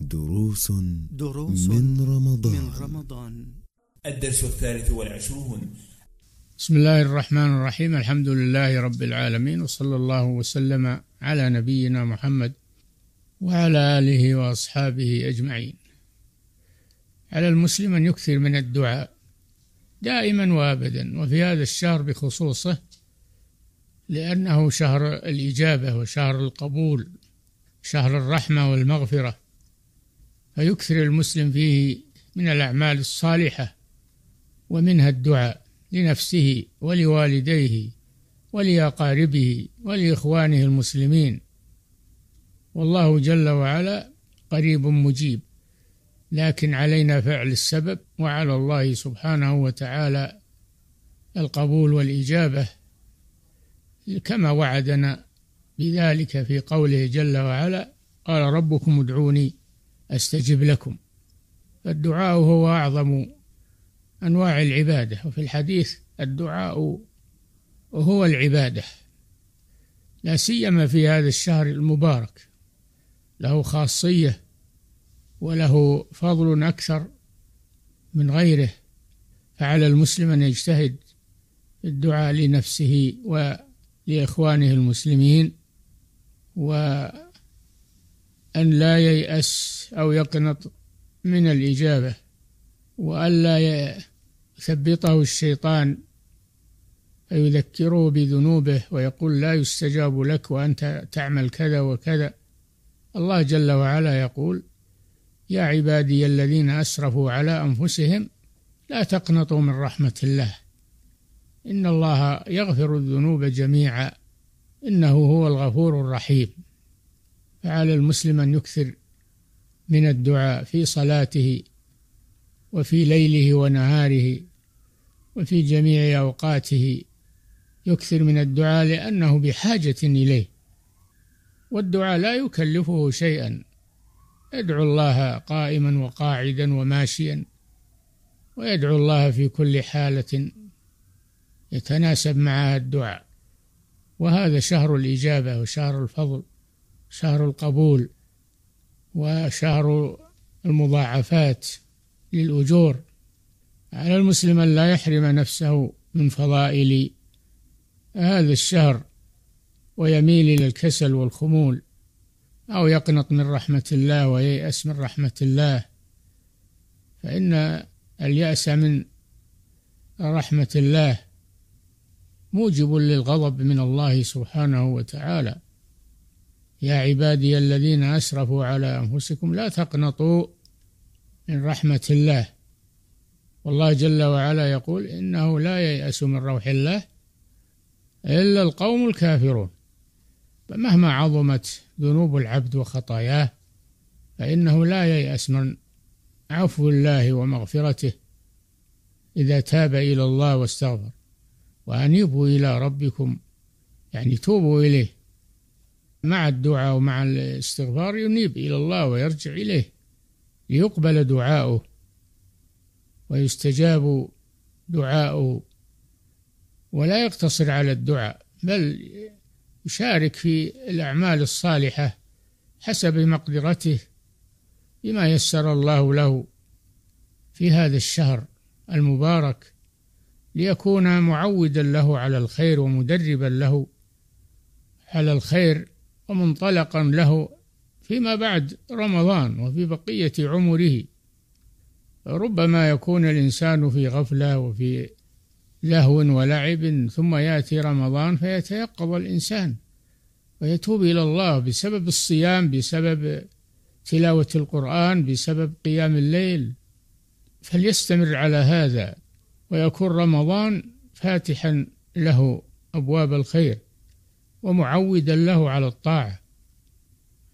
دروس دروس من رمضان. من رمضان. الدرس الثالث والعشرون. بسم الله الرحمن الرحيم. الحمد لله رب العالمين وصلى الله وسلم على نبينا محمد وعلى آله وأصحابه أجمعين. على المسلم أن يكثر من الدعاء دائما وابدا وفي هذا الشهر بخصوصه لأنه شهر الإجابة وشهر القبول شهر الرحمة والمغفرة. فيكثر المسلم فيه من الأعمال الصالحة ومنها الدعاء لنفسه ولوالديه ولأقاربه ولإخوانه المسلمين. والله جل وعلا قريب مجيب لكن علينا فعل السبب وعلى الله سبحانه وتعالى القبول والإجابة كما وعدنا بذلك في قوله جل وعلا قال ربكم ادعوني أستجب لكم. فالدعاء هو أعظم أنواع العبادة وفي الحديث الدعاء هو العبادة. لا سيما في هذا الشهر المبارك. له خاصية وله فضل أكثر من غيره. فعلى المسلم أن يجتهد في الدعاء لنفسه ولإخوانه المسلمين وأن لا ييأس أو يقنط من الإجابة وألا يثبطه الشيطان فيذكره بذنوبه ويقول لا يستجاب لك وأنت تعمل كذا وكذا. الله جل وعلا يقول يا عبادي الذين أسرفوا على أنفسهم لا تقنطوا من رحمة الله. إن الله يغفر الذنوب جميعا إنه هو الغفور الرحيم. فعلى المسلم أن يكثر من الدعاء في صلاته وفي ليله ونهاره وفي جميع أوقاته يكثر من الدعاء لأنه بحاجة إليه. والدعاء لا يكلفه شيئا. يدعو الله قائما وقاعدا وماشيا ويدعو الله في كل حالة يتناسب معها الدعاء. وهذا شهر الإجابة وشهر الفضل. شهر القبول وشهر المضاعفات للأجور. على المسلم أن لا يحرم نفسه من فضائل هذا الشهر ويميل إلى الكسل والخمول أو يقنط من رحمة الله وييأس من رحمة الله. فإن اليأس من رحمة الله موجب للغضب من الله سبحانه وتعالى. يا عبادي الذين أسرفوا على أنفسكم لا تقنطوا من رحمة الله. والله جل وعلا يقول إنه لا ييأس من روح الله إلا القوم الكافرون. فمهما عظمت ذنوب العبد وخطاياه فإنه لا ييأس من عفو الله ومغفرته إذا تاب إلى الله واستغفر. وأنيبوا إلى ربكم يعني توبوا إليه. مع الدعاء ومع الاستغفار ينيب إلى الله ويرجع إليه ليقبل دعاؤه ويستجاب دعاؤه ولا يقتصر على الدعاء بل يشارك في الأعمال الصالحة حسب مقدرته بما يسر الله له في هذا الشهر المبارك ليكون معودا له على الخير ومدربا له على الخير ومنطلقا له فيما بعد رمضان وفي بقية عمره. ربما يكون الإنسان في غفلة وفي لهو ولعب ثم يأتي رمضان فيتيقظ الإنسان ويتوب إلى الله بسبب الصيام بسبب تلاوة القرآن بسبب قيام الليل. فليستمر على هذا ويكون رمضان فاتحا له أبواب الخير. ومعودا له على الطاعة.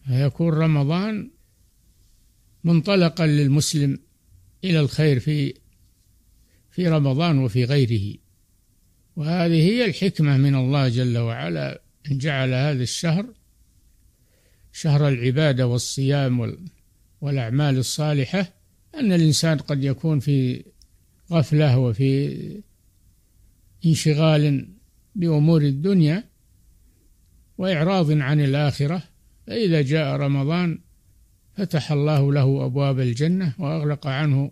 فيكون رمضان منطلقا للمسلم إلى الخير في في رمضان وفي غيره. وهذه هي الحكمة من الله جل وعلا إن جعل هذا الشهر شهر العبادة والصيام والأعمال الصالحة أن الإنسان قد يكون في غفلة وفي انشغال بأمور الدنيا. وإعراض عن الآخرة. فإذا جاء رمضان فتح الله له أبواب الجنة وأغلق عنه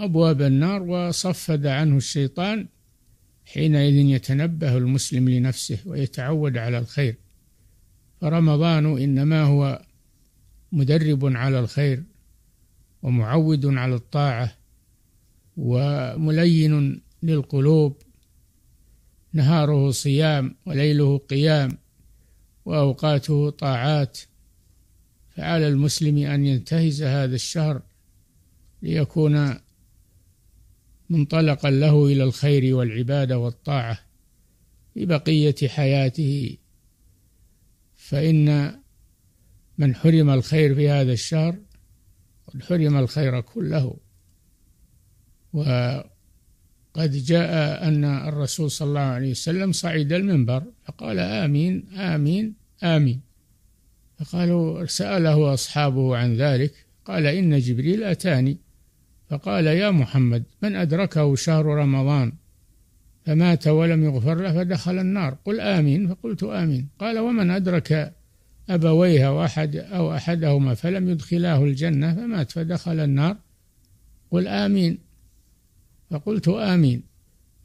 أبواب النار وصفد عنه الشيطان حينئذ يتنبه المسلم لنفسه ويتعود على الخير. فرمضان إنما هو مدرب على الخير ومعود على الطاعة وملين للقلوب. نهاره صيام وليله قيام. وأوقاته طاعات. فعلى المسلم أن ينتهز هذا الشهر ليكون منطلقا له إلى الخير والعبادة والطاعة في بقية حياته. فإن من حرم الخير في هذا الشهر قد حرم الخير كله. وقد جاء أن الرسول صلى الله عليه وسلم صعد المنبر فقال آمين آمين آمين. فقالوا سأله أصحابه عن ذلك قال إن جبريل أتاني. فقال يا محمد من أدركه شهر رمضان؟ فمات ولم يغفر له فدخل النار. قل آمين فقلت آمين. قال ومن أدرك أبويه أو أحد أو أحدهما فلم يدخلاه الجنة فمات فدخل النار. قل آمين. فقلت آمين.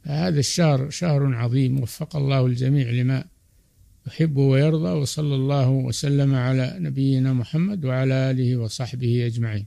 فهذا الشهر شهر عظيم وفق الله الجميع لما يحب ويرضى وصلى الله وسلم على نبينا محمد وعلى آله وصحبه أجمعين.